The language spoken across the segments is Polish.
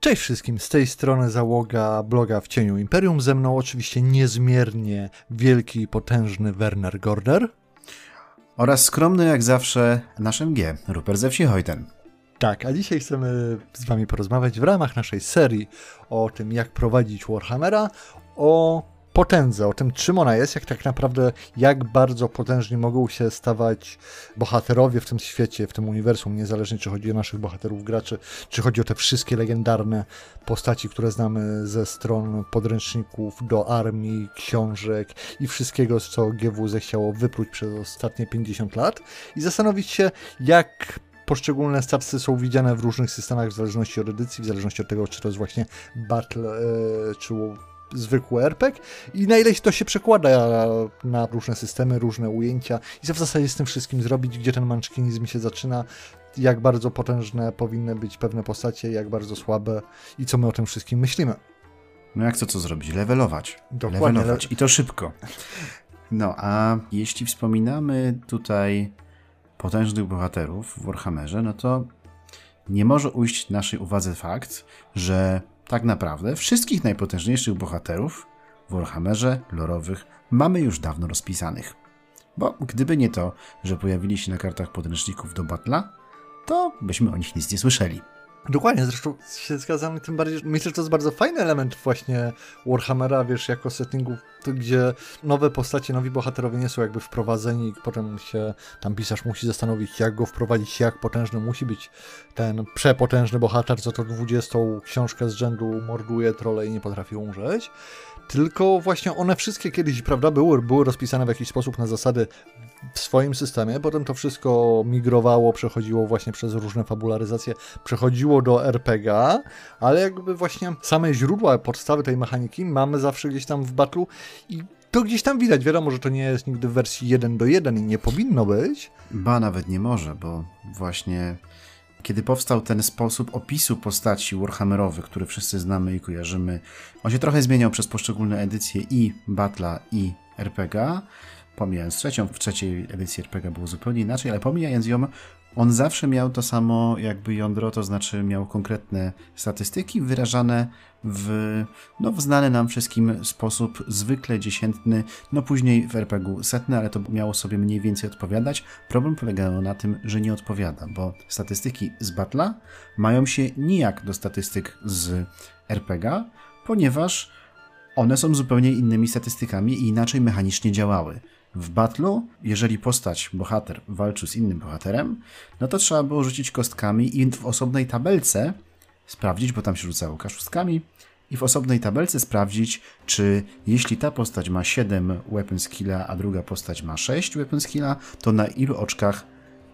Cześć wszystkim, z tej strony załoga bloga w cieniu Imperium. Ze mną oczywiście niezmiernie wielki i potężny Werner Gorder. Oraz skromny jak zawsze nasz MG, Rupert ze wsi Hojten. Tak, a dzisiaj chcemy z wami porozmawiać w ramach naszej serii o tym, jak prowadzić Warhammera, o potędze, o tym, czym ona jest, jak tak naprawdę, jak bardzo potężni mogą się stawać bohaterowie w tym świecie, w tym uniwersum, niezależnie czy chodzi o naszych bohaterów graczy, czy chodzi o te wszystkie legendarne postaci, które znamy ze stron podręczników do armii, książek i wszystkiego, co GW zechciało wypróć przez ostatnie 50 lat i zastanowić się, jak poszczególne statsy są widziane w różnych systemach w zależności od edycji, w zależności od tego, czy to jest właśnie Battle, e, czy zwykły RPG i na ile to się przekłada na różne systemy, różne ujęcia i co w zasadzie z tym wszystkim zrobić, gdzie ten manczkinizm się zaczyna, jak bardzo potężne powinny być pewne postacie, jak bardzo słabe i co my o tym wszystkim myślimy. No jak to co zrobić? Levelować. Dokładnie. Levelować i to szybko. No a jeśli wspominamy tutaj potężnych bohaterów w Warhammerze, no to nie może ujść naszej uwadze fakt, że tak naprawdę wszystkich najpotężniejszych bohaterów w Warhammerze lorowych mamy już dawno rozpisanych. Bo gdyby nie to, że pojawili się na kartach podręczników do Battla, to byśmy o nich nic nie słyszeli. Dokładnie, zresztą się zgadzam, tym bardziej, myślę, że to jest bardzo fajny element właśnie Warhammera, wiesz, jako settingu, gdzie nowe postacie, nowi bohaterowie nie są jakby wprowadzeni i potem się tam pisarz musi zastanowić, jak go wprowadzić, jak potężny musi być ten przepotężny bohater, co to 20 książkę z rzędu morduje trole i nie potrafi umrzeć. Tylko właśnie one wszystkie kiedyś, prawda, były, były rozpisane w jakiś sposób na zasady w swoim systemie, potem to wszystko migrowało, przechodziło właśnie przez różne fabularyzacje, przechodziło do RPG, ale jakby właśnie same źródła, podstawy tej mechaniki mamy zawsze gdzieś tam w battlu i to gdzieś tam widać. Wiadomo, że to nie jest nigdy w wersji 1 do 1 i nie powinno być. Ba, nawet nie może, bo właśnie kiedy powstał ten sposób opisu postaci Warhammerowych, który wszyscy znamy i kojarzymy, on się trochę zmieniał przez poszczególne edycje i Battle'a i RPG, pomijając trzecią, w trzeciej edycji RPG było zupełnie inaczej, ale pomijając ją, on zawsze miał to samo jakby jądro, to znaczy miał konkretne statystyki wyrażane w, no, w znany nam wszystkim sposób, zwykle dziesiętny, no później w RPG setny, ale to miało sobie mniej więcej odpowiadać. Problem polegał na tym, że nie odpowiada, bo statystyki z Battle'a mają się nijak do statystyk z RPG, ponieważ one są zupełnie innymi statystykami i inaczej mechanicznie działały. W battlu, jeżeli postać, bohater walczył z innym bohaterem, no to trzeba było rzucić kostkami i w osobnej tabelce sprawdzić, bo tam się rzucało kaszustkami, i w osobnej tabelce sprawdzić, czy jeśli ta postać ma 7 weapon skilla, a druga postać ma 6 weapon skilla, to na ilu oczkach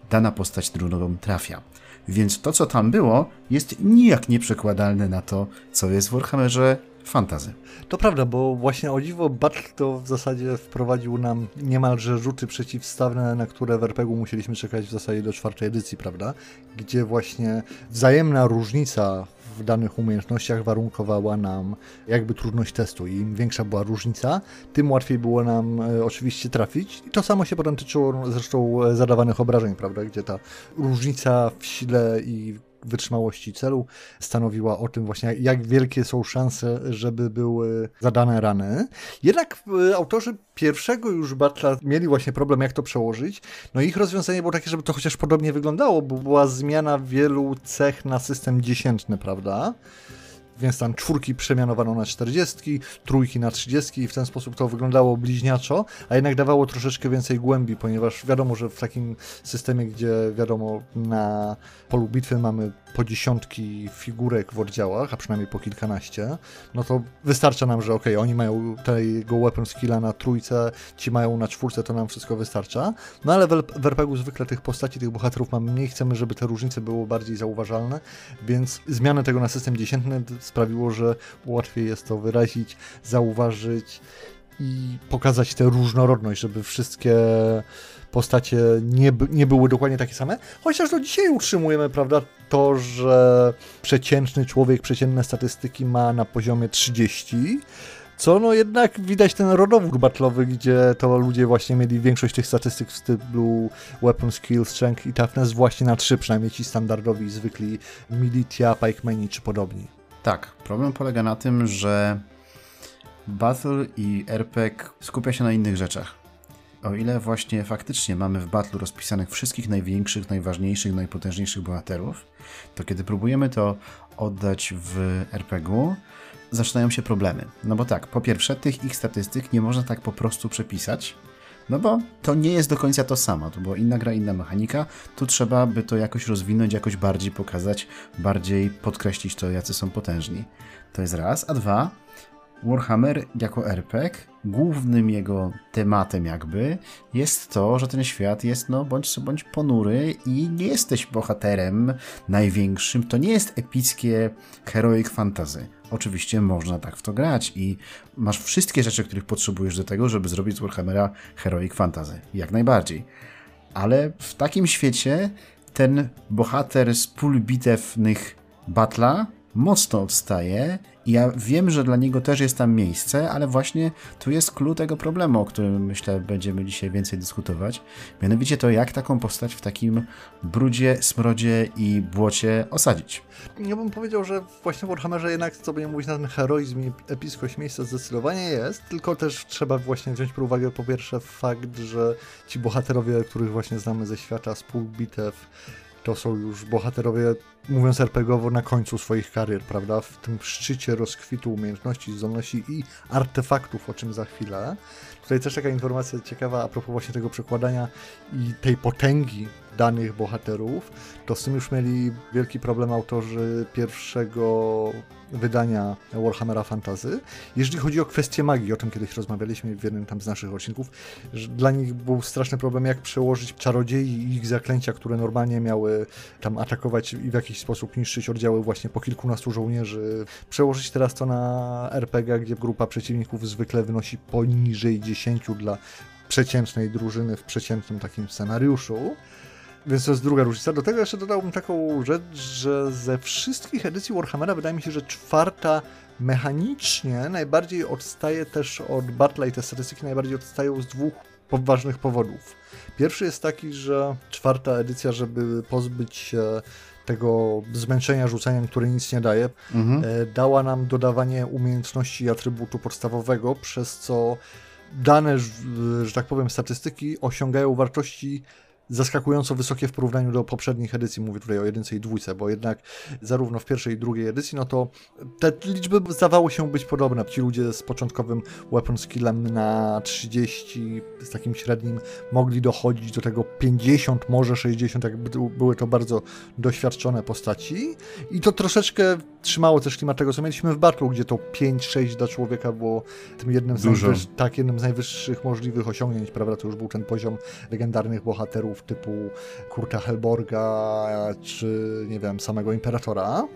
dana postać drugą trafia. Więc to, co tam było, jest nijak nieprzekładalne na to, co jest w Warhammerze fantazy. To prawda, bo właśnie o dziwo Battle to w zasadzie wprowadził nam niemalże rzuty przeciwstawne, na które w RPG musieliśmy czekać w zasadzie do czwartej edycji, prawda? Gdzie właśnie wzajemna różnica w danych umiejętnościach warunkowała nam jakby trudność testu. Im większa była różnica, tym łatwiej było nam e, oczywiście trafić. I to samo się potem tyczyło zresztą e, zadawanych obrażeń, prawda? Gdzie ta różnica w sile i wytrzymałości celu stanowiła o tym właśnie, jak wielkie są szanse, żeby były zadane rany. Jednak e, autorzy pierwszego już Batla mieli właśnie problem, jak to przełożyć. No ich rozwiązanie było takie, żeby to chociaż podobnie wyglądało, bo była zmiana wielu cech na system dziesiętny, prawda? Więc tam czwórki przemianowano na 40, trójki na 30 i w ten sposób to wyglądało bliźniaczo, a jednak dawało troszeczkę więcej głębi, ponieważ wiadomo, że w takim systemie, gdzie wiadomo na polu bitwy mamy po dziesiątki figurek w oddziałach, a przynajmniej po kilkanaście, no to wystarcza nam, że ok, oni mają tego weapon skilla na trójce, ci mają na czwórce, to nam wszystko wystarcza. No ale w RPG zwykle tych postaci, tych bohaterów mamy mniej, chcemy, żeby te różnice były bardziej zauważalne, więc zmianę tego na system dziesiętny sprawiło, że łatwiej jest to wyrazić, zauważyć i pokazać tę różnorodność, żeby wszystkie postacie nie, nie były dokładnie takie same. Chociaż do dzisiaj utrzymujemy, prawda, to, że przeciętny człowiek, przeciętne statystyki ma na poziomie 30, co no jednak widać ten rodowód battlowy, gdzie to ludzie właśnie mieli większość tych statystyk w stylu Weapon Skill, Strength i Toughness właśnie na 3, przynajmniej ci standardowi, zwykli Militia, Pikemeni czy podobni. Tak, problem polega na tym, że Battle i RPG skupia się na innych rzeczach. O ile właśnie faktycznie mamy w Battle rozpisanych wszystkich największych, najważniejszych, najpotężniejszych bohaterów, to kiedy próbujemy to oddać w RPG-u, zaczynają się problemy. No bo tak, po pierwsze, tych ich statystyk nie można tak po prostu przepisać, no bo to nie jest do końca to samo, to była inna gra, inna mechanika, tu trzeba by to jakoś rozwinąć, jakoś bardziej pokazać, bardziej podkreślić to, jacy są potężni. To jest raz, a dwa, Warhammer jako RPG, głównym jego tematem jakby jest to, że ten świat jest no bądź bądź ponury i nie jesteś bohaterem największym. To nie jest epickie heroic fantasy. Oczywiście można tak w to grać i masz wszystkie rzeczy, których potrzebujesz do tego, żeby zrobić z Warhammera heroic fantasy. Jak najbardziej. Ale w takim świecie ten bohater z pól bitewnych Batla mocno odstaje ja wiem, że dla niego też jest tam miejsce, ale właśnie tu jest clue tego problemu, o którym myślę będziemy dzisiaj więcej dyskutować. Mianowicie to, jak taką postać w takim brudzie, smrodzie i błocie osadzić. Ja bym powiedział, że właśnie w Warhammerze jednak, co będzie mówić na ten heroizm i episkość miejsca zdecydowanie jest, tylko też trzeba właśnie wziąć pod uwagę po pierwsze fakt, że ci bohaterowie, których właśnie znamy ze świata, z pól bitew, to są już bohaterowie, mówiąc RPGowo, na końcu swoich karier, prawda? W tym szczycie rozkwitu umiejętności, zdolności i artefaktów, o czym za chwilę. Tutaj też taka informacja ciekawa a propos właśnie tego przekładania i tej potęgi danych bohaterów, to z tym już mieli wielki problem autorzy pierwszego wydania Warhammera Fantasy. Jeżeli chodzi o kwestię magii, o czym kiedyś rozmawialiśmy w jednym tam z naszych odcinków, dla nich był straszny problem, jak przełożyć czarodziei i ich zaklęcia, które normalnie miały tam atakować i w jakiś sposób niszczyć oddziały właśnie po kilkunastu żołnierzy, przełożyć teraz to na RPG, gdzie grupa przeciwników zwykle wynosi poniżej 10 dla przeciętnej drużyny w przeciętnym takim scenariuszu. Więc to jest druga różnica. Do tego jeszcze dodałbym taką rzecz, że ze wszystkich edycji Warhammera wydaje mi się, że czwarta mechanicznie najbardziej odstaje też od Battle i te statystyki najbardziej odstają z dwóch poważnych powodów. Pierwszy jest taki, że czwarta edycja, żeby pozbyć się tego zmęczenia rzucaniem, które nic nie daje, mhm. E, dała nam dodawanie umiejętności i atrybutu podstawowego, przez co dane, że tak powiem, statystyki osiągają wartości zaskakująco wysokie w porównaniu do poprzednich edycji, mówię tutaj o jedynce i dwójce, bo jednak zarówno w pierwszej i drugiej edycji, no to te liczby zdawały się być podobne. Ci ludzie z początkowym weapon skillem na 30, z takim średnim, mogli dochodzić do tego 50, może 60, jakby były to bardzo doświadczone postaci. I to troszeczkę trzymało też klimat tego, co mieliśmy w Battle'u, gdzie to 5-6 dla człowieka było tym jednym z, tak, jednym z najwyższych możliwych osiągnięć, prawda, to już był ten poziom legendarnych bohaterów typu Kurta Helborga, czy nie wiem, samego Imperatora.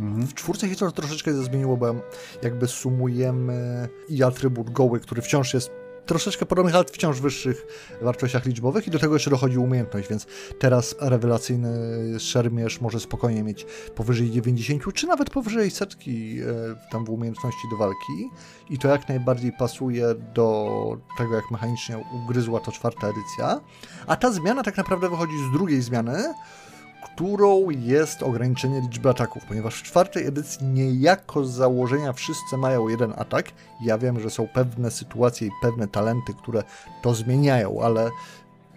Mhm. W czwórce się to troszeczkę zmieniło, bo jakby sumujemy i atrybut goły, który wciąż jest troszeczkę podobnych, ale wciąż wyższych wartościach liczbowych i do tego jeszcze dochodzi umiejętność, więc teraz rewelacyjny szermierz może spokojnie mieć powyżej 90 czy nawet powyżej setki e, tam w umiejętności do walki. I to jak najbardziej pasuje do tego, jak mechanicznie ugryzła to czwarta edycja, a ta zmiana tak naprawdę wychodzi z drugiej zmiany, którą jest ograniczenie liczby ataków, ponieważ w czwartej edycji niejako z założenia wszyscy mają jeden atak. Ja wiem, że są pewne sytuacje i pewne talenty, które to zmieniają, ale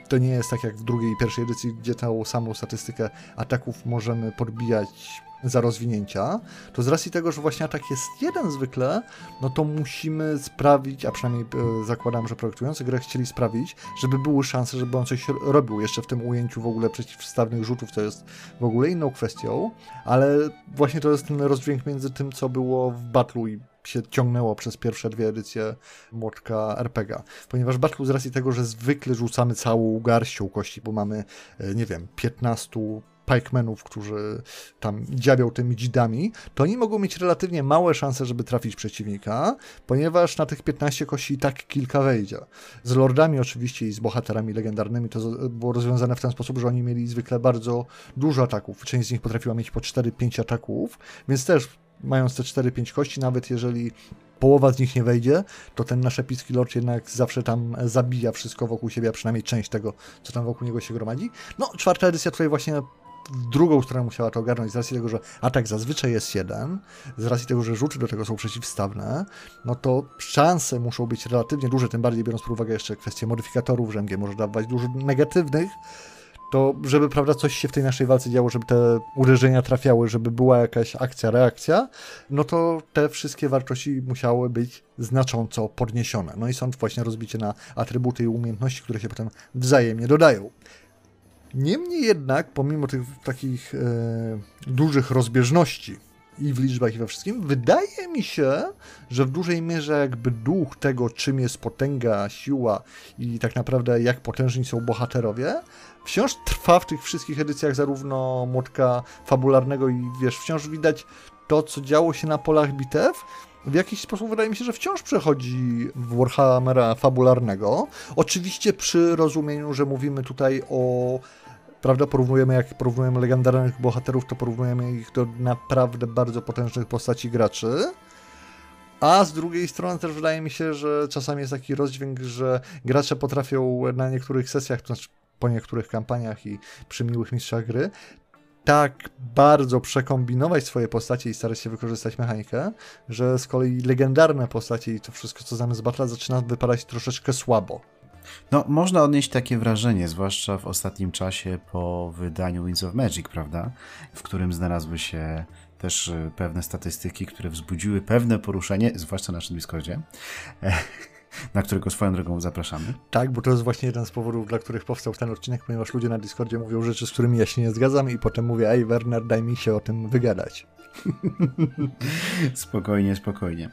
to nie jest tak jak w drugiej i pierwszej edycji, gdzie tą samą statystykę ataków możemy podbijać za rozwinięcia, to z racji tego, że właśnie atak jest jeden zwykle, no to musimy sprawić, a przynajmniej e, zakładam, że projektujący grę chcieli sprawić, żeby były szanse, żeby on coś robił jeszcze w tym ujęciu w ogóle przeciwstawnych rzutów, co jest w ogóle inną kwestią, ale właśnie to jest ten rozdźwięk między tym, co było w Battle'u i się ciągnęło przez pierwsze dwie edycje młoczka RPG. Ponieważ Battle z racji tego, że zwykle rzucamy całą garścią kości, bo mamy, e, nie wiem, 15 pikemenów, którzy tam dziabią tymi dzidami, to oni mogą mieć relatywnie małe szanse, żeby trafić przeciwnika, ponieważ na tych 15 kości i tak kilka wejdzie. Z lordami oczywiście i z bohaterami legendarnymi to było rozwiązane w ten sposób, że oni mieli zwykle bardzo dużo ataków. Część z nich potrafiła mieć po 4-5 ataków, więc też mając te 4-5 kości, nawet jeżeli połowa z nich nie wejdzie, to ten nasz epicki lord jednak zawsze tam zabija wszystko wokół siebie, a przynajmniej część tego, co tam wokół niego się gromadzi. No, czwarta edycja tutaj właśnie drugą stronę musiała to ogarnąć z racji tego, że atak zazwyczaj jest jeden, z racji tego, że rzuty do tego są przeciwstawne, no to szanse muszą być relatywnie duże, tym bardziej biorąc pod uwagę jeszcze kwestię modyfikatorów, że MG może dawać dużo negatywnych, to żeby prawda coś się w tej naszej walce działo, żeby te uderzenia trafiały, żeby była jakaś akcja, reakcja, no to te wszystkie wartości musiały być znacząco podniesione. No i są właśnie rozbicie na atrybuty i umiejętności, które się potem wzajemnie dodają. Niemniej jednak, pomimo tych takich e, dużych rozbieżności i w liczbach, i we wszystkim, wydaje mi się, że w dużej mierze jakby duch tego, czym jest potęga, siła i tak naprawdę jak potężni są bohaterowie, wciąż trwa w tych wszystkich edycjach zarówno młotka fabularnego i wiesz, wciąż widać to, co działo się na polach bitew, w jakiś sposób wydaje mi się, że wciąż przechodzi w Warhammera fabularnego. Oczywiście przy rozumieniu, że mówimy tutaj o prawda, porównujemy, jak porównujemy legendarnych bohaterów, to porównujemy ich do naprawdę bardzo potężnych postaci graczy. A z drugiej strony też wydaje mi się, że czasami jest taki rozdźwięk, że gracze potrafią na niektórych sesjach, to znaczy po niektórych kampaniach i przy miłych mistrzach gry, tak bardzo przekombinować swoje postacie i starać się wykorzystać mechanikę, że z kolei legendarne postacie i to wszystko, co znamy z Battle, zaczyna wypadać troszeczkę słabo. No, można odnieść takie wrażenie, zwłaszcza w ostatnim czasie po wydaniu Winds of Magic, prawda? W którym znalazły się też e, pewne statystyki, które wzbudziły pewne poruszenie, zwłaszcza na naszym Discordzie. na którego swoją drogą zapraszamy. Tak, bo to jest właśnie jeden z powodów, dla których powstał ten odcinek, ponieważ ludzie na Discordzie mówią rzeczy, z którymi ja się nie zgadzam i potem mówię, ej Werner, daj mi się o tym wygadać. spokojnie, spokojnie.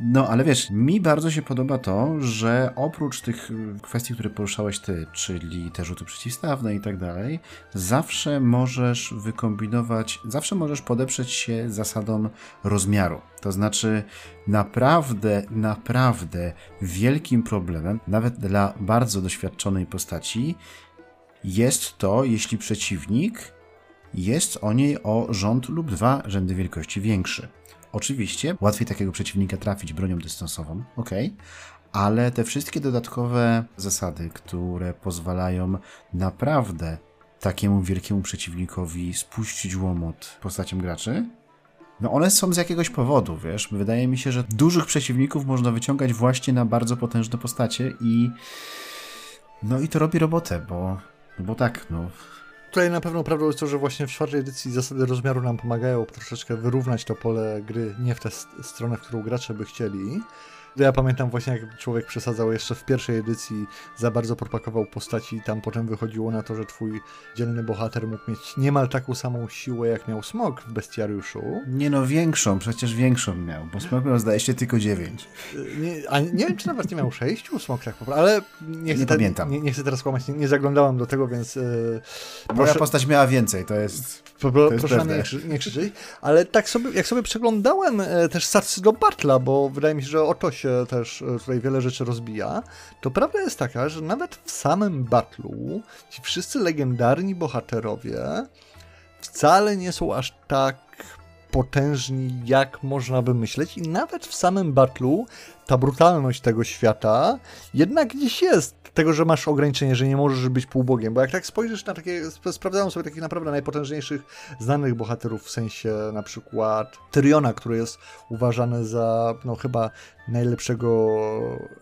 No, ale wiesz, mi bardzo się podoba to, że oprócz tych kwestii, które poruszałeś ty, czyli te rzuty przeciwstawne i tak dalej, zawsze możesz wykombinować, zawsze możesz podeprzeć się zasadą rozmiaru. To znaczy, naprawdę, naprawdę wielkim problemem, nawet dla bardzo doświadczonej postaci, jest to, jeśli przeciwnik jest o niej o rząd lub dwa rzędy wielkości większy. Oczywiście łatwiej takiego przeciwnika trafić bronią dystansową, ok, ale te wszystkie dodatkowe zasady, które pozwalają naprawdę takiemu wielkiemu przeciwnikowi spuścić łomot postacią graczy, no one są z jakiegoś powodu, wiesz. Wydaje mi się, że dużych przeciwników można wyciągać właśnie na bardzo potężne postacie i no i to robi robotę, bo, bo tak, no Tutaj na pewno prawdą jest to, że właśnie w czwartej edycji zasady rozmiaru nam pomagają troszeczkę wyrównać to pole gry nie w tę stronę, w którą gracze by chcieli. Ja pamiętam właśnie, jak człowiek przesadzał jeszcze w pierwszej edycji, za bardzo propagował postaci i tam potem wychodziło na to, że twój dzielny bohater mógł mieć niemal taką samą siłę, jak miał Smok w Bestiariuszu. Nie no, większą, przecież większą miał, bo Smok miał zdaje się tylko 9. Nie, a nie wiem, czy nawet nie miał 6 Smok tak po ale nie, chcę, nie pamiętam. Nie, nie, chcę teraz kłamać, nie, nie zaglądałem do tego, więc... Yy, Moja postać miała więcej, to jest... Po, po, proszę pewne. nie, krzy, nie krzyczeć, ale tak sobie, jak sobie przeglądałem e, też starsy do Bartla, bo wydaje mi się, że o to się też e, tutaj wiele rzeczy rozbija, to prawda jest taka, że nawet w samym Battlu ci wszyscy legendarni bohaterowie wcale nie są aż tak potężni, jak można by myśleć. I nawet w samym Battlu ta brutalność tego świata jednak gdzieś jest. Tego, że masz ograniczenie, że nie możesz być półbogiem, bo jak tak spojrzysz na takie, sprawdzają sobie takich naprawdę najpotężniejszych znanych bohaterów, w sensie na przykład Tyriona, który jest uważany za, no chyba najlepszego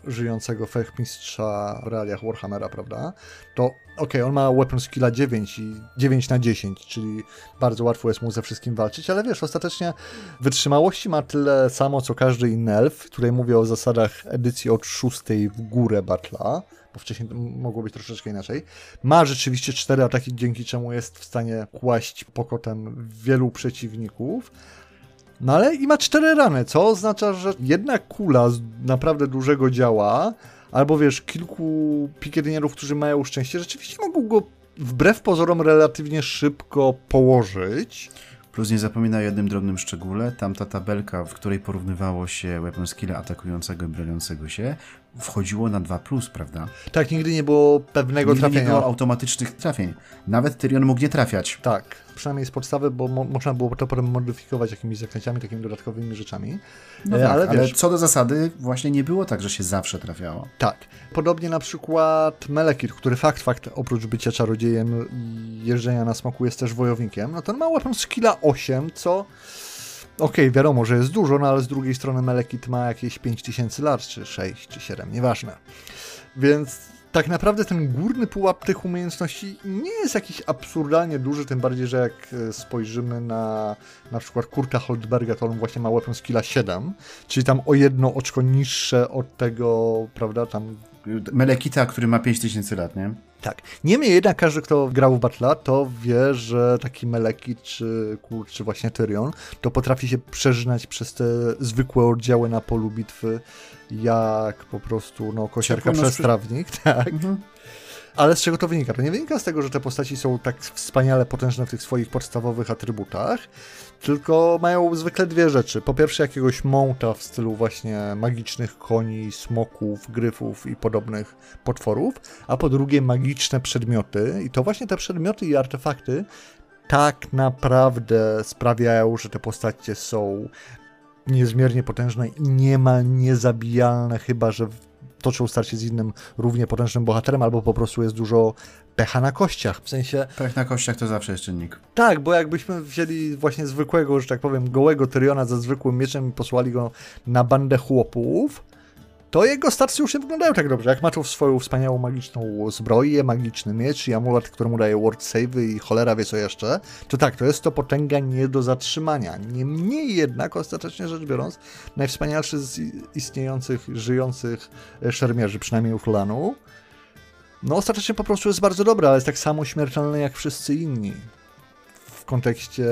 żyjącego fechmistrza w realiach Warhammera, prawda? To okay, on ma weapon skilla 9 i 9 na 10, czyli bardzo łatwo jest mu ze wszystkim walczyć, ale wiesz, ostatecznie wytrzymałości ma tyle samo, co każdy inny elf. Tutaj mówię o zasadach edycji od 6 w górę Batla, bo wcześniej mogło być troszeczkę inaczej. Ma rzeczywiście cztery ataki, dzięki czemu jest w stanie kłaść pokotem wielu przeciwników. No ale i ma cztery rany, co oznacza, że jedna kula z naprawdę dużego działa, albo wiesz, kilku pikietynierów, którzy mają szczęście, rzeczywiście mogą go wbrew pozorom relatywnie szybko położyć. Plus nie zapominaj o jednym drobnym szczególe, tam ta tabelka, w której porównywało się weapon skill atakującego i broniącego się, wchodziło na 2+, prawda? Tak, nigdy nie było pewnego Nigdy trafienia. nie było automatycznych trafień. Nawet Tyrion mógł nie trafiać. Tak, przynajmniej z podstawy, bo mo można było to potem modyfikować jakimiś zaklęciami, takimi dodatkowymi rzeczami. No E, tak, ale ale, wiesz- co do zasady właśnie nie było tak, że się zawsze trafiało. Tak. Podobnie na przykład Melekir, który fakt, fakt, oprócz bycia czarodziejem i jeżdżenia na smoku jest też wojownikiem, no to on ma weapon skilla 8, co okej, wiadomo, że jest dużo, no ale z drugiej strony Melekit ma jakieś 5000 lat, czy 6, czy 7, nieważne. Więc tak naprawdę ten górny pułap tych umiejętności nie jest jakiś absurdalnie duży, tym bardziej, że jak e, spojrzymy na na przykład Kurta Holdberga, to on właśnie ma weapon skilla 7, czyli tam o jedno oczko niższe od tego, prawda, tam Melekita, który ma 5000 lat, nie? Tak. Niemniej jednak każdy, kto grał w Battle'a, to wie, że taki Meleki, czy Kur, czy właśnie Tyrion, to potrafi się przeżynać przez te zwykłe oddziały na polu bitwy, jak po prostu, no, kosiarka przez przy- trawnik, tak. Mhm. Ale z czego to wynika? To nie wynika z tego, że te postaci są tak wspaniale potężne w tych swoich podstawowych atrybutach, tylko mają zwykle dwie rzeczy. Po pierwsze jakiegoś mounta w stylu właśnie magicznych koni, smoków, gryfów i podobnych potworów, a po drugie magiczne przedmioty i to właśnie te przedmioty i artefakty tak naprawdę sprawiają, że te postacie są niezmiernie potężne i niemal niezabijalne, chyba że toczą starcie z innym równie potężnym bohaterem, albo po prostu jest dużo pecha na kościach. W sensie, Pech na kościach to zawsze jest czynnik. tak, bo jakbyśmy wzięli właśnie zwykłego, że tak powiem, gołego Tyriona ze zwykłym mieczem i posłali go na bandę chłopów, to jego starcy już nie wyglądają tak dobrze. Jak ma tu swoją wspaniałą magiczną zbroję, magiczny miecz i amulet, który mu daje ward save'y i cholera wie co jeszcze, to tak, to jest to potęga nie do zatrzymania. Niemniej jednak, ostatecznie rzecz biorąc, najwspanialszy z istniejących, żyjących szermierzy, przynajmniej u Flanu, no ostatecznie po prostu jest bardzo dobry, ale jest tak samo śmiertelny jak wszyscy inni. Kontekście,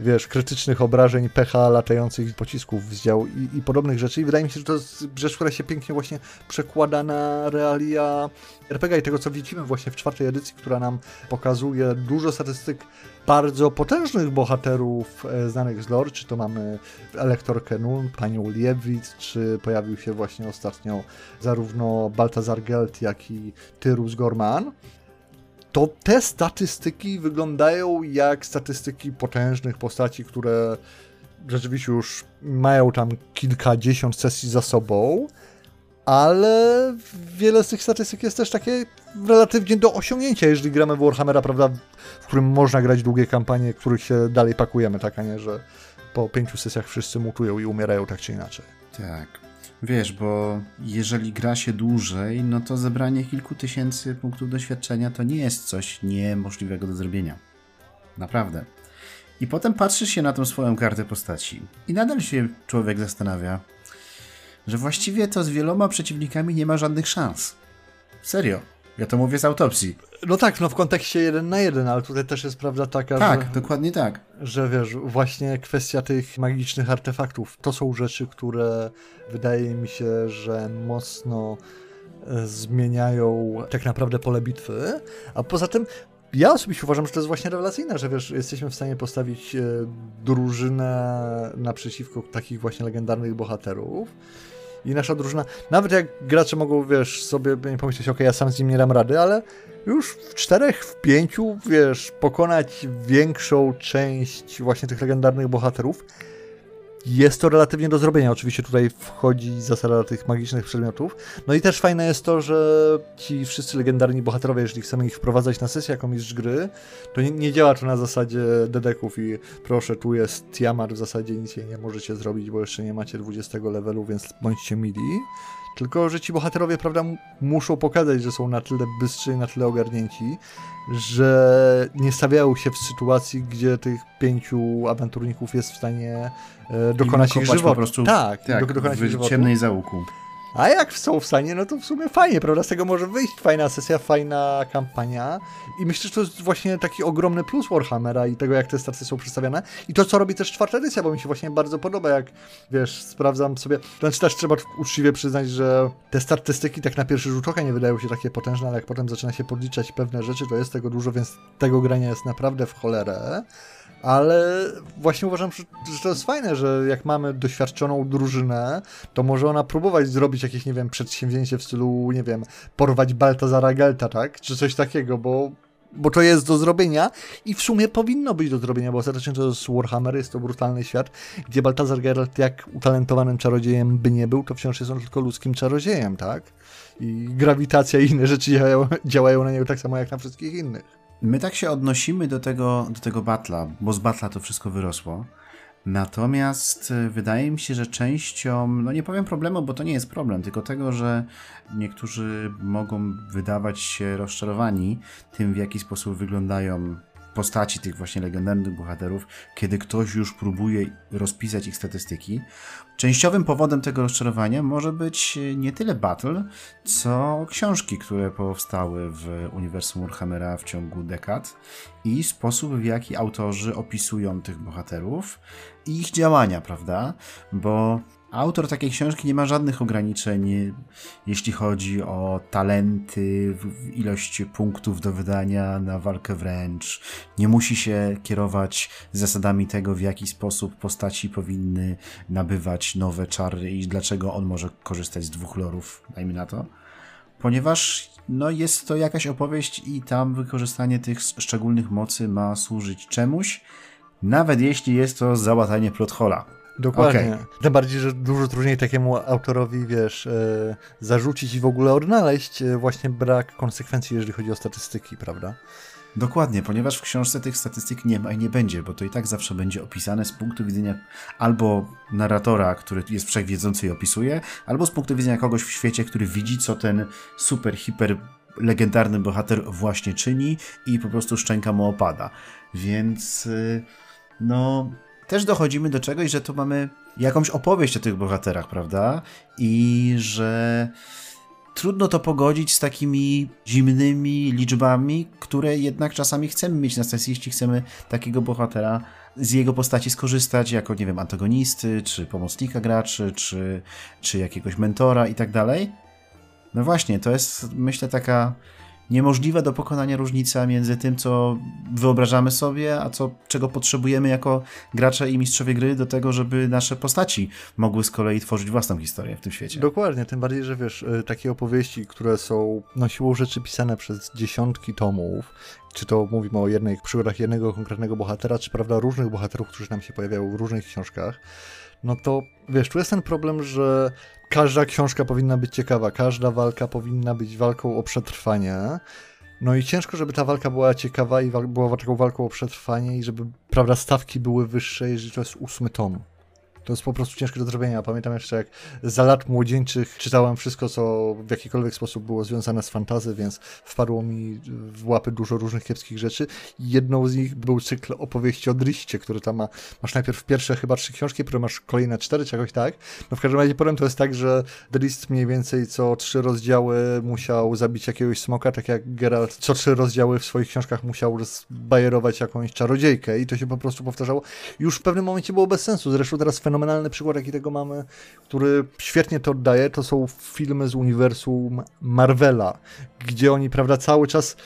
wiesz, krytycznych obrażeń, pecha, latających pocisków z dział i, i podobnych rzeczy. I wydaje mi się, że to jest rzecz, która się pięknie właśnie przekłada na realia RPG i tego, co widzimy właśnie w czwartej edycji, która nam pokazuje dużo statystyk bardzo potężnych bohaterów e, znanych z lore, czy to mamy Elektorkę Nun, panią Liewit, czy pojawił się właśnie ostatnio zarówno Baltazar Gelt, jak i Tyrus Gorman, to te statystyki wyglądają jak statystyki potężnych postaci, które rzeczywiście już mają tam kilkadziesiąt sesji za sobą, ale wiele z tych statystyk jest też takie relatywnie do osiągnięcia, jeżeli gramy w Warhammera, prawda, w którym można grać długie kampanie, w których się dalej pakujemy, tak, a nie, że po pięciu sesjach wszyscy mutują i umierają tak czy inaczej. Tak. Wiesz, bo jeżeli gra się dłużej, no to zebranie kilku tysięcy punktów doświadczenia to nie jest coś niemożliwego do zrobienia. Naprawdę. I potem patrzysz się na tą swoją kartę postaci i nadal się człowiek zastanawia, że właściwie to z wieloma przeciwnikami nie ma żadnych szans. Serio. Ja to mówię z autopsji. No tak, no w kontekście jeden na jeden, ale tutaj też jest prawda taka, Tak, że... dokładnie tak. że wiesz, właśnie kwestia tych magicznych artefaktów, to są rzeczy, które wydaje mi się, że mocno e, zmieniają tak naprawdę pole bitwy, a poza tym ja osobiście uważam, że to jest właśnie rewelacyjne, że wiesz, jesteśmy w stanie postawić e, drużynę naprzeciwko takich właśnie legendarnych bohaterów. I nasza drużyna, nawet jak gracze mogą, wiesz, sobie pomyśleć, ok, ja sam z nim nie dam rady, ale już w czterech, w pięciu, wiesz, pokonać większą część właśnie tych legendarnych bohaterów, jest to relatywnie do zrobienia. Oczywiście tutaj wchodzi zasada tych magicznych przedmiotów. No i też fajne jest to, że ci wszyscy legendarni bohaterowie, jeżeli chcemy ich wprowadzać na sesję jako mistrz gry, to nie, nie działa to na zasadzie dedeków i proszę, tu jest Tiamat, w zasadzie nic jej nie możecie zrobić, bo jeszcze nie macie 20 levelu, więc bądźcie mili. Tylko, że ci bohaterowie, prawda, muszą pokazać, że są na tyle bystrzy i na tyle ogarnięci, że nie stawiają się w sytuacji, gdzie tych pięciu awanturników jest w stanie e, dokonać ich kopać po żywotu. prostu tak, Tak, do, dokonać ich w żywotu. ciemnej załuku. A jak są w stanie, no to w sumie fajnie, prawda? Z tego może wyjść fajna sesja, fajna kampania. I myślę, że to jest właśnie taki ogromny plus Warhammera i tego, jak te stacje są przedstawiane. I to, co robi też czwarta edycja, bo mi się właśnie bardzo podoba, jak wiesz, sprawdzam sobie. Znaczy też trzeba uczciwie przyznać, że te statystyki tak na pierwszy rzut oka nie wydają się takie potężne, ale jak potem zaczyna się podliczać pewne rzeczy, to jest tego dużo, więc tego grania jest naprawdę w cholerę. Ale właśnie uważam, że, to jest fajne, że jak mamy doświadczoną drużynę, to może ona próbować zrobić jakieś, nie wiem, przedsięwzięcie w stylu, nie wiem, porwać Baltazara Gelta, tak? Czy coś takiego, bo bo to jest do zrobienia i w sumie powinno być do zrobienia, bo ostatecznie to jest Warhammer, jest to brutalny świat, gdzie Baltazar Geralt jak utalentowanym czarodziejem by nie był, to wciąż jest on tylko ludzkim czarodziejem, tak? I grawitacja i inne rzeczy działają, działają na niego tak samo jak na wszystkich innych. My tak się odnosimy do tego, do tego batla, bo z batla to wszystko wyrosło. Natomiast y, wydaje mi się, że częścią, no nie powiem problemu, bo to nie jest problem, tylko tego, że niektórzy mogą wydawać się rozczarowani tym, w jaki sposób wyglądają postaci tych właśnie legendarnych bohaterów, kiedy ktoś już próbuje rozpisać ich statystyki. Częściowym powodem tego rozczarowania może być nie tyle battle, co książki, które powstały w uniwersum Warhammera w ciągu dekad i sposób, w jaki autorzy opisują tych bohaterów i ich działania, prawda? Bo Autor takiej książki nie ma żadnych ograniczeń, jeśli chodzi o talenty, ilość punktów do wydania na walkę wręcz. Nie musi się kierować zasadami tego, w jaki sposób postaci powinny nabywać nowe czary i dlaczego on może korzystać z dwóch lorów, dajmy na to. Ponieważ no, jest to jakaś opowieść i tam wykorzystanie tych szczególnych mocy ma służyć czemuś, nawet jeśli jest to załatanie plot hola. Dokładnie. Okay. Tym bardziej, że dużo trudniej takiemu autorowi, wiesz, e, zarzucić i w ogóle odnaleźć e, właśnie brak konsekwencji, jeżeli chodzi o statystyki, prawda? Dokładnie, ponieważ w książce tych statystyk nie ma i nie będzie, bo to i tak zawsze będzie opisane z punktu widzenia albo narratora, który jest wszechwiedzący i opisuje, albo z punktu widzenia kogoś w świecie, który widzi, co ten super, hiper legendarny bohater właśnie czyni i po prostu szczęka mu opada. Więc y, no też dochodzimy do czegoś, że tu mamy jakąś opowieść o tych bohaterach, prawda? I że trudno to pogodzić z takimi zimnymi liczbami, które jednak czasami chcemy mieć na sesji, jeśli chcemy takiego bohatera z jego postaci skorzystać jako, nie wiem, antagonisty, czy pomocnika graczy, czy, czy jakiegoś mentora i tak dalej. No właśnie, to jest myślę taka niemożliwa do pokonania różnica między tym, co wyobrażamy sobie, a co, czego potrzebujemy jako gracze i mistrzowie gry do tego, żeby nasze postaci mogły z kolei tworzyć własną historię w tym świecie. Dokładnie, tym bardziej, że wiesz, y, takie opowieści, które są no siłą rzeczy pisane przez dziesiątki tomów, czy to mówimy o jednej przygodach jednego konkretnego bohatera, czy prawda różnych bohaterów, którzy nam się pojawiają w różnych książkach, no to wiesz, tu jest ten problem, że każda książka powinna być ciekawa, każda walka powinna być walką o przetrwanie. No i ciężko, żeby ta walka była ciekawa i była taką walką o przetrwanie i żeby, prawda, stawki były wyższe, jeżeli to jest ósmy tom. To jest po prostu ciężkie do zrobienia. Pamiętam jeszcze, jak za lat młodzieńczych czytałem wszystko, co w jakikolwiek sposób było związane z fantazy, więc wpadło mi w łapy dużo różnych kiepskich rzeczy. Jedną z nich był cykl opowieści o Driście, który tam ma, masz najpierw pierwsze chyba trzy książki, które masz kolejne cztery, czy jakoś tak. No w każdym razie potem to jest tak, że Drist mniej więcej co trzy rozdziały musiał zabić jakiegoś smoka, tak jak Geralt co trzy rozdziały w swoich książkach musiał bajerować jakąś czarodziejkę i to się po prostu powtarzało. Już w pewnym momencie było bez sensu. Zresztą teraz fenomen fenomenalny przykład, jaki tego mamy, który świetnie to oddaje, to są filmy z uniwersum Marvela, gdzie oni, prawda, cały czas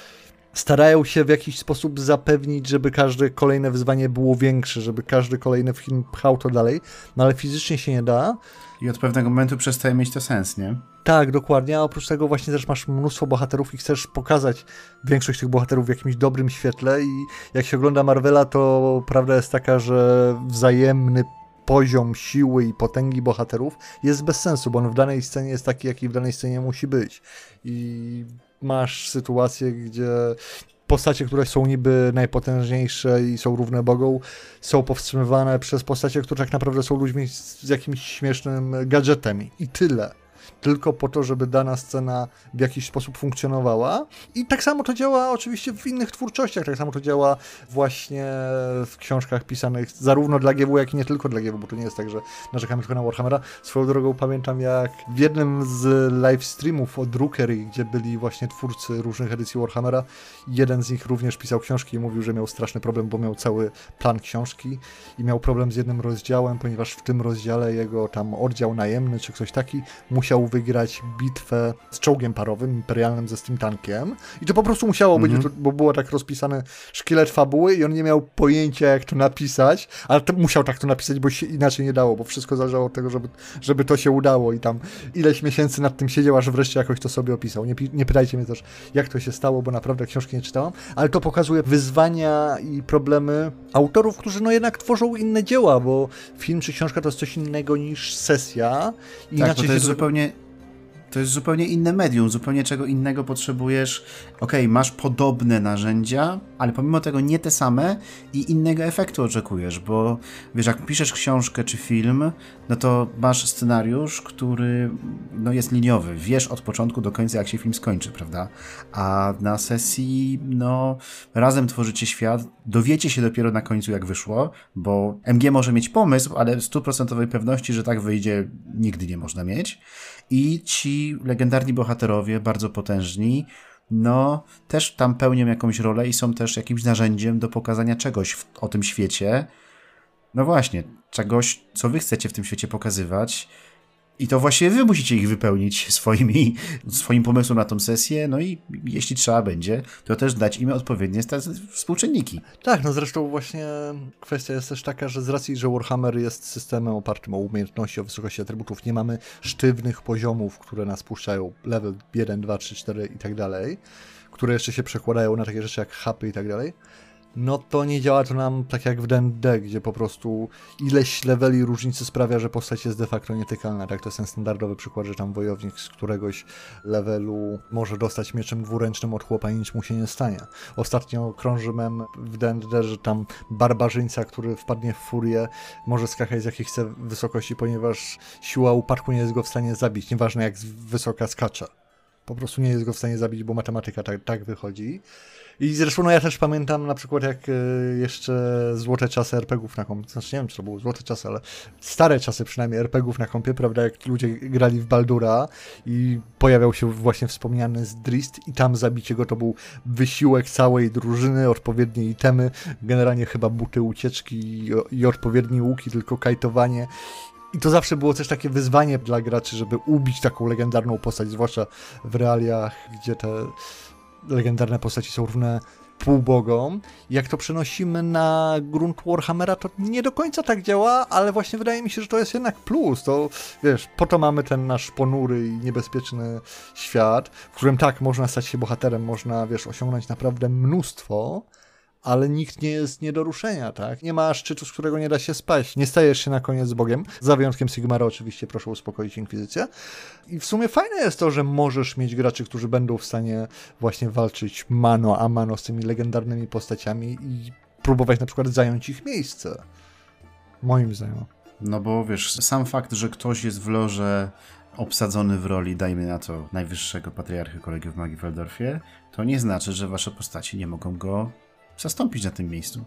starają się w jakiś sposób zapewnić, żeby każde kolejne wyzwanie było większe, żeby każdy kolejny film pchał to dalej, no ale fizycznie się nie da. I od pewnego momentu przestaje mieć to sens, nie? Tak, dokładnie, a oprócz tego właśnie też masz mnóstwo bohaterów i chcesz pokazać większość tych bohaterów w jakimś dobrym świetle i jak się ogląda Marvela, to prawda jest taka, że wzajemny poziom siły i potęgi bohaterów jest bez sensu, bo on w danej scenie jest taki, jaki w danej scenie musi być. I masz sytuację, gdzie postacie, które są niby najpotężniejsze i są równe Bogom, są powstrzymywane przez postacie, które tak naprawdę są ludźmi z jakimś śmiesznym gadżetem. I tyle tylko po to, żeby dana scena w jakiś sposób funkcjonowała. I tak samo to działa oczywiście w innych twórczościach, tak samo to działa właśnie w książkach pisanych zarówno dla GW, jak i nie tylko dla GW, bo to nie jest tak, że narzekamy tylko na Warhammera. Swoją drogą pamiętam, jak w jednym z live streamów od Rookery, gdzie byli właśnie twórcy różnych edycji Warhammera, jeden z nich również pisał książki i mówił, że miał straszny problem, bo miał cały plan książki i miał problem z jednym rozdziałem, ponieważ w tym rozdziale jego tam oddział najemny czy ktoś taki musiał wygrać bitwę z czołgiem parowym, imperialnym ze Steam Tankiem i to po prostu musiało być, Mhm. bo było tak rozpisane szkielet fabuły i on nie miał pojęcia jak to napisać, ale to musiał tak to napisać, bo się inaczej nie dało, bo wszystko zależało od tego, żeby, żeby to się udało i tam ileś miesięcy nad tym siedział, aż wreszcie jakoś to sobie opisał. Nie, nie pytajcie mnie też, jak to się stało, bo naprawdę książki nie czytałam, ale to pokazuje wyzwania i problemy autorów, którzy no jednak tworzą inne dzieła, bo film czy książka to jest coś innego niż sesja. Tak, Inaczej bo to się jest to- zupełnie. To jest zupełnie inne medium, zupełnie czego innego potrzebujesz. Okej, masz podobne narzędzia, ale pomimo tego nie te same i innego efektu oczekujesz, bo wiesz, jak piszesz książkę czy film, no to masz scenariusz, który no, jest liniowy. Wiesz od początku do końca, jak się film skończy, prawda? A na sesji, no, razem tworzycie świat, dowiecie się dopiero na końcu, jak wyszło, bo MG może mieć pomysł, ale stuprocentowej pewności, że tak wyjdzie, nigdy nie można mieć. I ci legendarni bohaterowie, bardzo potężni, no też tam pełnią jakąś rolę i są też jakimś narzędziem do pokazania czegoś w, o tym świecie. No właśnie, czegoś, co wy chcecie w tym świecie pokazywać. I to właśnie wy musicie ich wypełnić swoimi, swoim pomysłem na tą sesję, no i jeśli trzeba będzie, to też dać im odpowiednie współczynniki. Tak, no zresztą właśnie kwestia jest też taka, że z racji, że Warhammer jest systemem opartym o umiejętności, o wysokości atrybutów, nie mamy sztywnych poziomów, które nas puszczają, level 1, 2, 3, 4 i tak dalej, które jeszcze się przekładają na takie rzeczy jak hapy i tak dalej, no to nie działa to nam tak jak w D&D, gdzie po prostu ileś leveli różnicy sprawia, że postać jest de facto nietykalna, tak? To jest ten standardowy przykład, że tam wojownik z któregoś levelu może dostać mieczem dwuręcznym od chłopa i nic mu się nie stanie. Ostatnio krąży mem w D&D, że tam barbarzyńca, który wpadnie w furię, może skakać z jakiej chce wysokości, ponieważ siła upadku nie jest go w stanie zabić, nieważne jak wysoka skacze. Po prostu nie jest go w stanie zabić, bo matematyka tak, tak wychodzi. I zresztą no ja też pamiętam na przykład jak e, jeszcze złote czasy RPGów na kompie, znaczy nie wiem czy to były złote czasy, ale stare czasy przynajmniej RPGów na kompie, prawda, jak ludzie grali w Baldura i pojawiał się właśnie wspomniany Zdrist i tam zabicie go to był wysiłek całej drużyny, odpowiednie itemy, generalnie chyba buty ucieczki i, i odpowiednie łuki, tylko kajtowanie i to zawsze było też takie wyzwanie dla graczy, żeby ubić taką legendarną postać, zwłaszcza w realiach, gdzie te legendarne postaci są równe półbogom. Jak to przenosimy na grunt Warhammera, to nie do końca tak działa, ale właśnie wydaje mi się, że to jest jednak plus. To wiesz, po to mamy ten nasz ponury i niebezpieczny świat, w którym tak, można stać się bohaterem, można, wiesz, osiągnąć naprawdę mnóstwo, ale nikt nie jest nie do ruszenia, tak? Nie ma szczytu, z którego nie da się spaść. Nie stajesz się na koniec Bogiem, za wyjątkiem Sigmara oczywiście, proszę uspokoić Inkwizycję. I w sumie fajne jest to, że możesz mieć graczy, którzy będą w stanie właśnie walczyć mano a mano z tymi legendarnymi postaciami i próbować na przykład zająć ich miejsce. Moim zdaniem. No bo wiesz, sam fakt, że ktoś jest w loże obsadzony w roli, dajmy na to, najwyższego patriarchy kolegium w Magii w Waldorfie, to nie znaczy, że wasze postaci nie mogą go zastąpić na tym miejscu,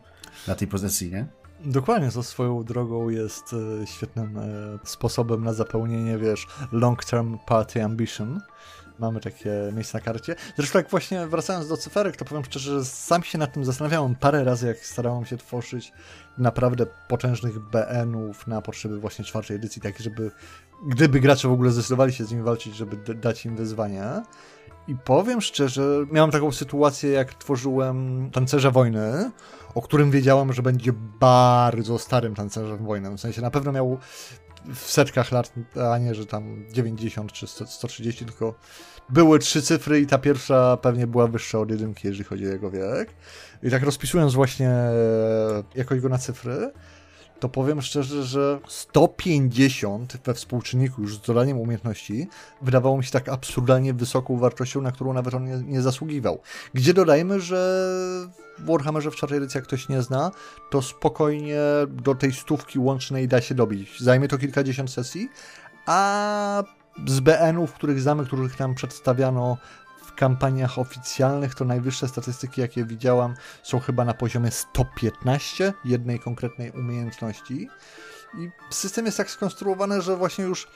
na tej pozycji, nie? Dokładnie, to swoją drogą jest e, świetnym e, sposobem na zapełnienie, wiesz, long-term party ambition. Mamy takie miejsce na karcie. Zresztą jak właśnie wracając do cyferek, to powiem szczerze, że sam się nad tym zastanawiałem parę razy, jak starałem się tworzyć naprawdę potężnych BN-ów na potrzeby właśnie czwartej edycji, tak żeby gdyby gracze w ogóle zdecydowali się z nimi walczyć, żeby dać im wyzwanie. I powiem szczerze, miałem taką sytuację, jak tworzyłem Tancerza Wojny, o którym wiedziałem, że będzie bardzo starym tancerzem wojny. W sensie na pewno miał w setkach lat, a nie, że tam 90 czy 100, 130, tylko były trzy cyfry i ta pierwsza pewnie była wyższa od jedynki, jeżeli chodzi o jego wiek. I tak rozpisując właśnie e, jakoś go na cyfry, to powiem szczerze, że 150 we współczynniku już z dodaniem umiejętności wydawało mi się tak absurdalnie wysoką wartością, na którą nawet on nie, nie zasługiwał. Gdzie dodajmy, że w Warhammerze w czwartej edycji, jak ktoś nie zna, to spokojnie do tej stówki łącznej da się dobić. Zajmie to kilkadziesiąt sesji, a z BN-ów, których znamy, których nam przedstawiano kampaniach oficjalnych, to najwyższe statystyki, jakie widziałam, są chyba na poziomie 115 jednej konkretnej umiejętności. I system jest tak skonstruowany, że właśnie już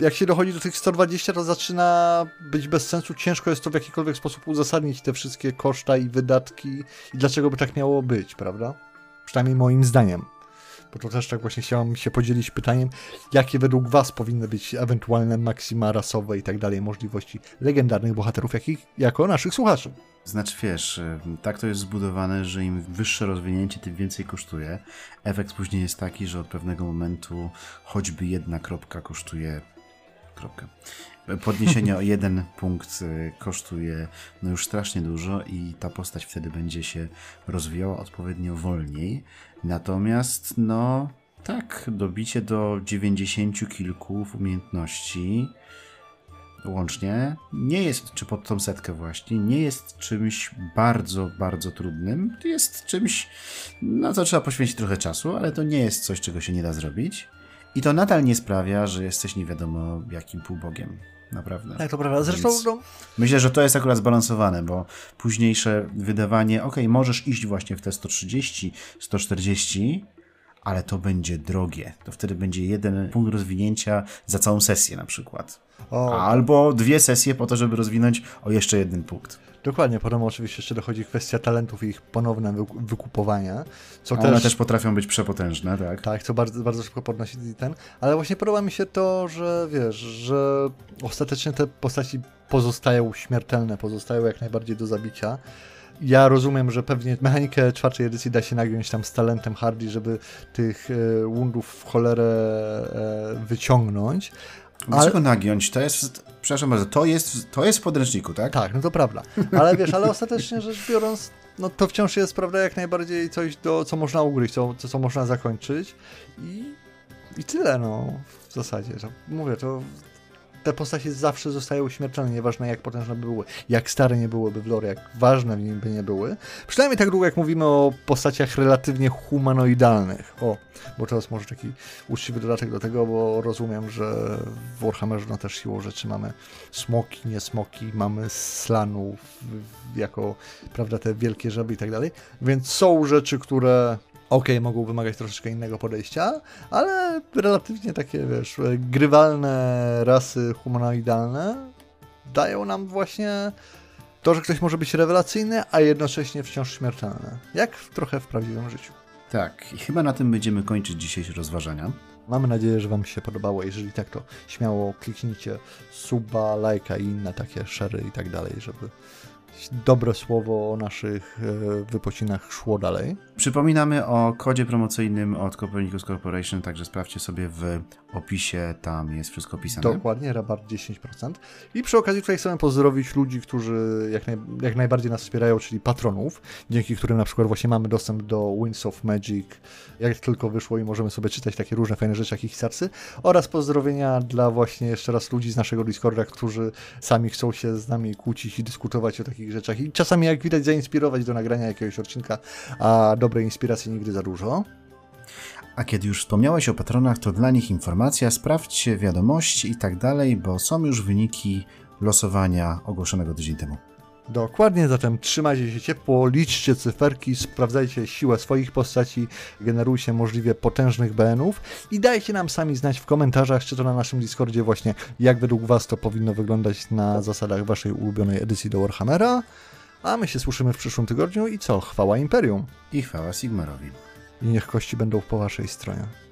jak się dochodzi do tych 120, to zaczyna być bez sensu. Ciężko jest to w jakikolwiek sposób uzasadnić te wszystkie koszta i wydatki i dlaczego by tak miało być, prawda? Przynajmniej moim zdaniem. Bo to też tak właśnie chciałem się podzielić pytaniem, jakie według was powinny być ewentualne maksima rasowe i tak dalej, możliwości legendarnych bohaterów, jakich, jako naszych słuchaczy. Znaczy wiesz, tak to jest zbudowane, że im wyższe rozwinięcie, tym więcej kosztuje. Efekt później jest taki, że od pewnego momentu choćby jedna kropka kosztuje kropkę. Podniesienie o jeden punkt y, kosztuje no już strasznie dużo i ta postać wtedy będzie się rozwijała odpowiednio wolniej. Natomiast no tak, dobicie do 90 kilku umiejętności łącznie nie jest, czy pod tą setkę właśnie, nie jest czymś bardzo, bardzo trudnym. Jest czymś, na co trzeba poświęcić trochę czasu, ale to nie jest coś, czego się nie da zrobić. I to nadal nie sprawia, że jesteś nie wiadomo jakim półbogiem. Naprawdę. Tak, to prawda. Zresztą no... Myślę, że to jest akurat zbalansowane, bo późniejsze wydawanie, ok, możesz iść właśnie w te 130, 140, ale to będzie drogie. To wtedy będzie jeden punkt rozwinięcia za całą sesję na przykład. O. Albo dwie sesje po to, żeby rozwinąć o jeszcze jeden punkt. Dokładnie, potem oczywiście jeszcze dochodzi kwestia talentów i ich ponowne wykupowania. Co One też, też potrafią być przepotężne, tak? Tak, co bardzo, bardzo szybko podnosi ten. Ale właśnie podoba mi się to, że wiesz, że ostatecznie te postaci pozostają śmiertelne, pozostają jak najbardziej do zabicia. Ja rozumiem, że pewnie mechanikę czwartej edycji da się nagiąć tam z talentem Hardy, żeby tych e, wundów w cholerę e, wyciągnąć, Dlaczego ale... nagiąć? To jest, przepraszam bardzo, to jest, to jest w podręczniku, tak? Tak, no to prawda. Ale wiesz, ale ostatecznie rzecz biorąc, no to wciąż jest, prawda, jak najbardziej coś, do, co można ugryźć, co, co, co można zakończyć i, i tyle, no, w zasadzie. To, mówię, to te postacie zawsze zostają śmiertelne, nieważne jak potężne by były, jak stare nie byłyby w lore, jak ważne w nim by nie były. Przynajmniej tak długo, jak mówimy o postaciach relatywnie humanoidalnych. O, bo jest może taki uczciwy dodatek do tego, bo rozumiem, że w Warhammerze no też siłą rzeczy mamy smoki, nie smoki, mamy slanów jako, prawda, te wielkie żaby i tak dalej, więc są rzeczy, które ok, mogą wymagać troszeczkę innego podejścia, ale relatywnie takie, wiesz, grywalne rasy humanoidalne dają nam właśnie to, że ktoś może być rewelacyjny, a jednocześnie wciąż śmiertelny. Jak trochę w prawdziwym życiu. Tak, i chyba na tym będziemy kończyć dzisiejsze rozważania. Mamy nadzieję, że Wam się podobało. Jeżeli tak, to śmiało kliknijcie suba, lajka i inne takie szery i tak dalej, żeby dobre słowo o naszych e, wypocinach szło dalej. Przypominamy o kodzie promocyjnym od Copernicus Corporation, także sprawdźcie sobie w opisie, tam jest wszystko opisane. Dokładnie, rabat 10%. I przy okazji tutaj chcemy pozdrowić ludzi, którzy jak, naj, jak najbardziej nas wspierają, czyli patronów, dzięki którym na przykład właśnie mamy dostęp do Winds of Magic, jak tylko wyszło i możemy sobie czytać takie różne fajne rzeczy jak Kickstarcy, oraz pozdrowienia dla właśnie jeszcze raz ludzi z naszego Discorda, którzy sami chcą się z nami kłócić i dyskutować o takich rzeczach i czasami jak widać zainspirować do nagrania jakiegoś odcinka, a dobrej inspiracji nigdy za dużo. A kiedy już wspomniałeś o patronach, to dla nich informacja, sprawdźcie wiadomości i tak dalej, bo są już wyniki losowania ogłoszonego tydzień temu. Dokładnie, zatem trzymajcie się ciepło, liczcie cyferki, sprawdzajcie siłę swoich postaci, generujcie możliwie potężnych BN-ów i dajcie nam sami znać w komentarzach, czy to na naszym Discordzie właśnie, jak według Was to powinno wyglądać na zasadach Waszej ulubionej edycji do Warhammera. A my się słyszymy w przyszłym tygodniu i co? Chwała Imperium. I chwała Sigmarowi i niech kości będą po waszej stronie.